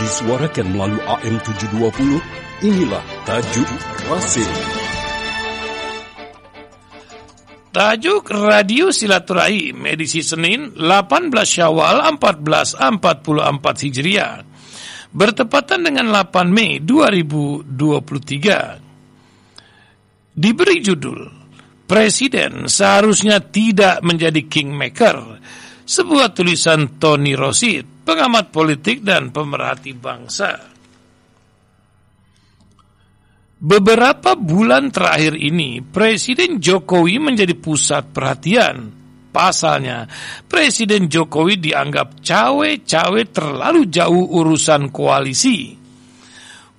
disuarakan melalui AM 720, inilah Tajuk Rasim. Tajuk Radio Silaturahim edisi Senin 18 Syawal 1444 Hijriah bertepatan dengan 8 Mei 2023. Diberi judul Presiden seharusnya tidak menjadi kingmaker sebuah tulisan Tony Rosid, pengamat politik dan pemerhati bangsa. Beberapa bulan terakhir ini, Presiden Jokowi menjadi pusat perhatian. Pasalnya, Presiden Jokowi dianggap cawe-cawe terlalu jauh urusan koalisi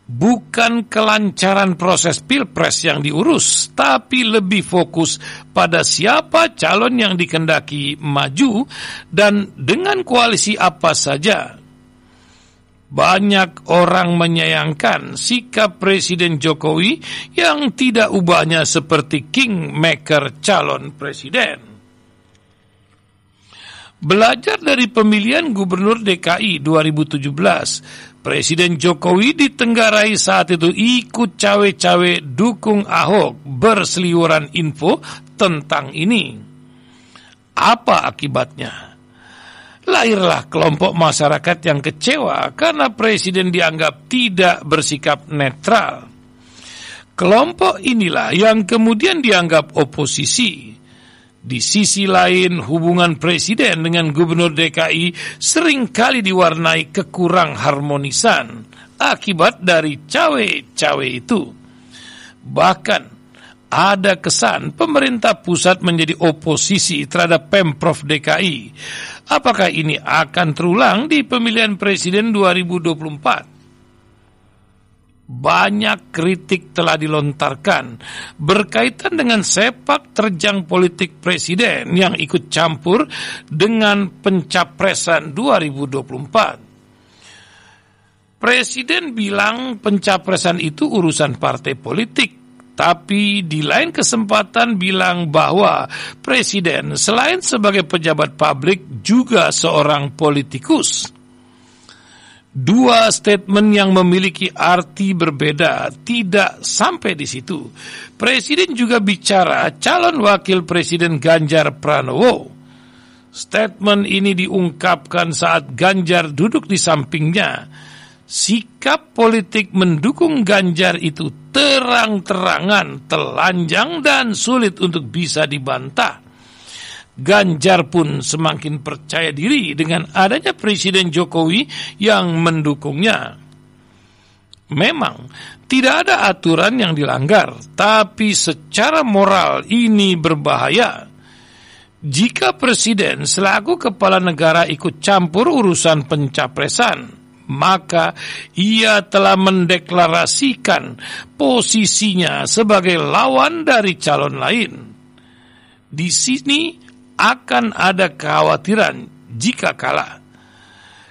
bukan kelancaran proses pilpres yang diurus, tapi lebih fokus pada siapa calon yang dikendaki maju dan dengan koalisi apa saja. Banyak orang menyayangkan sikap Presiden Jokowi yang tidak ubahnya seperti kingmaker calon presiden. Belajar dari pemilihan gubernur DKI 2017, Presiden Jokowi ditenggarai saat itu ikut cawe-cawe dukung Ahok berseliweran info tentang ini. Apa akibatnya? Lahirlah kelompok masyarakat yang kecewa karena Presiden dianggap tidak bersikap netral. Kelompok inilah yang kemudian dianggap oposisi di sisi lain, hubungan presiden dengan gubernur DKI sering kali diwarnai kekurang harmonisan akibat dari cawe-cawe itu. Bahkan ada kesan pemerintah pusat menjadi oposisi terhadap Pemprov DKI. Apakah ini akan terulang di pemilihan presiden 2024? Banyak kritik telah dilontarkan berkaitan dengan sepak terjang politik presiden yang ikut campur dengan pencapresan 2024. Presiden bilang pencapresan itu urusan partai politik, tapi di lain kesempatan bilang bahwa presiden selain sebagai pejabat publik juga seorang politikus. Dua statement yang memiliki arti berbeda tidak sampai di situ. Presiden juga bicara calon wakil presiden Ganjar Pranowo. Statement ini diungkapkan saat Ganjar duduk di sampingnya. Sikap politik mendukung Ganjar itu terang-terangan, telanjang dan sulit untuk bisa dibantah. Ganjar pun semakin percaya diri dengan adanya Presiden Jokowi yang mendukungnya. Memang tidak ada aturan yang dilanggar, tapi secara moral ini berbahaya. Jika presiden selaku kepala negara ikut campur urusan pencapresan, maka ia telah mendeklarasikan posisinya sebagai lawan dari calon lain. Di sini akan ada kekhawatiran jika kalah.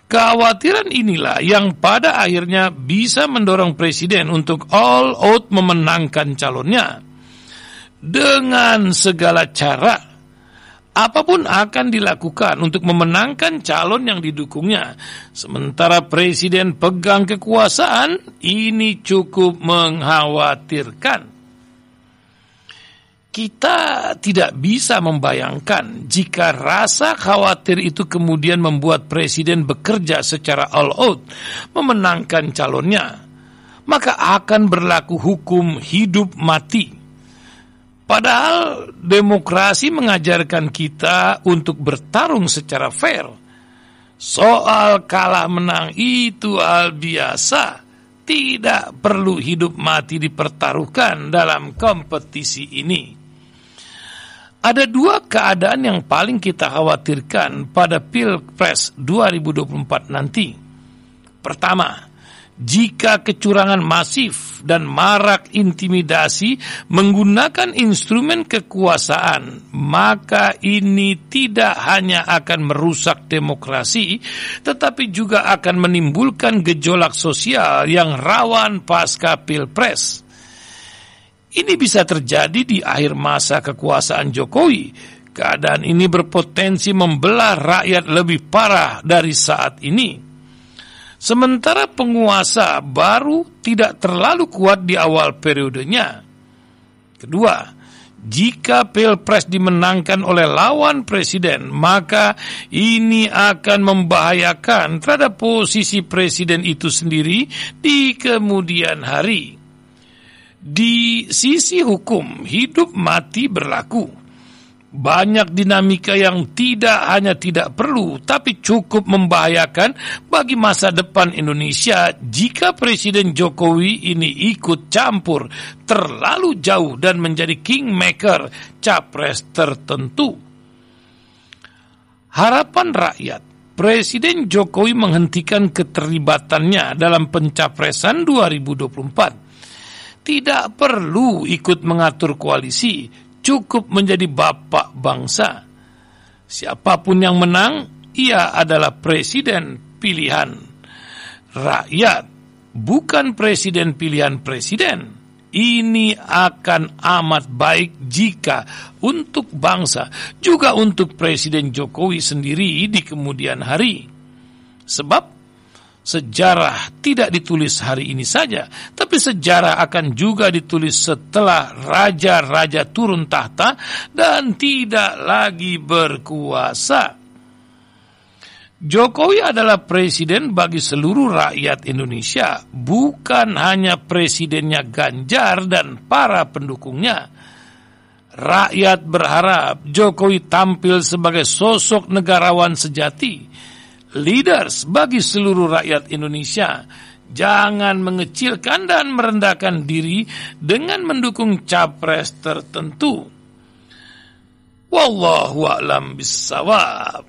Kekhawatiran inilah yang pada akhirnya bisa mendorong presiden untuk all out memenangkan calonnya. Dengan segala cara, apa pun akan dilakukan untuk memenangkan calon yang didukungnya. Sementara presiden pegang kekuasaan, ini cukup mengkhawatirkan kita tidak bisa membayangkan jika rasa khawatir itu kemudian membuat presiden bekerja secara all out memenangkan calonnya, maka akan berlaku hukum hidup mati. Padahal demokrasi mengajarkan kita untuk bertarung secara fair. Soal kalah menang itu hal biasa. Tidak perlu hidup mati dipertaruhkan dalam kompetisi ini. Ada dua keadaan yang paling kita khawatirkan pada Pilpres 2024 nanti. Pertama, jika kecurangan masif dan marak intimidasi menggunakan instrumen kekuasaan, maka ini tidak hanya akan merusak demokrasi, tetapi juga akan menimbulkan gejolak sosial yang rawan pasca Pilpres. Ini bisa terjadi di akhir masa kekuasaan Jokowi. Keadaan ini berpotensi membelah rakyat lebih parah dari saat ini. sementara penguasa baru tidak terlalu kuat di awal periodenya. Kedua, jika pilpres dimenangkan oleh lawan presiden, maka ini akan membahayakan terhadap posisi presiden itu sendiri di kemudian hari. Di sisi hukum, hidup mati berlaku banyak dinamika yang tidak hanya tidak perlu, tapi cukup membahayakan bagi masa depan Indonesia jika Presiden Jokowi ini ikut campur terlalu jauh dan menjadi kingmaker capres tertentu. Harapan rakyat Presiden Jokowi menghentikan keterlibatannya dalam pencapresan 2024. Tidak perlu ikut mengatur koalisi, cukup menjadi bapak bangsa. Siapa pun yang menang, ia adalah presiden pilihan rakyat, bukan presiden pilihan presiden. Ini akan amat baik jika untuk bangsa, juga untuk Presiden Jokowi sendiri di kemudian hari. Sebab sejarah tidak ditulis hari ini saja, tapi sejarah akan juga ditulis setelah raja-raja turun tahta dan tidak lagi berkuasa. Jokowi adalah presiden bagi seluruh rakyat Indonesia, bukan hanya presidennya Ganjar dan para pendukungnya. Rakyat berharap Jokowi tampil sebagai sosok negarawan sejati leaders bagi seluruh rakyat Indonesia. Jangan mengecilkan dan merendahkan diri dengan mendukung capres tertentu. Wallahu a'lam bissawab.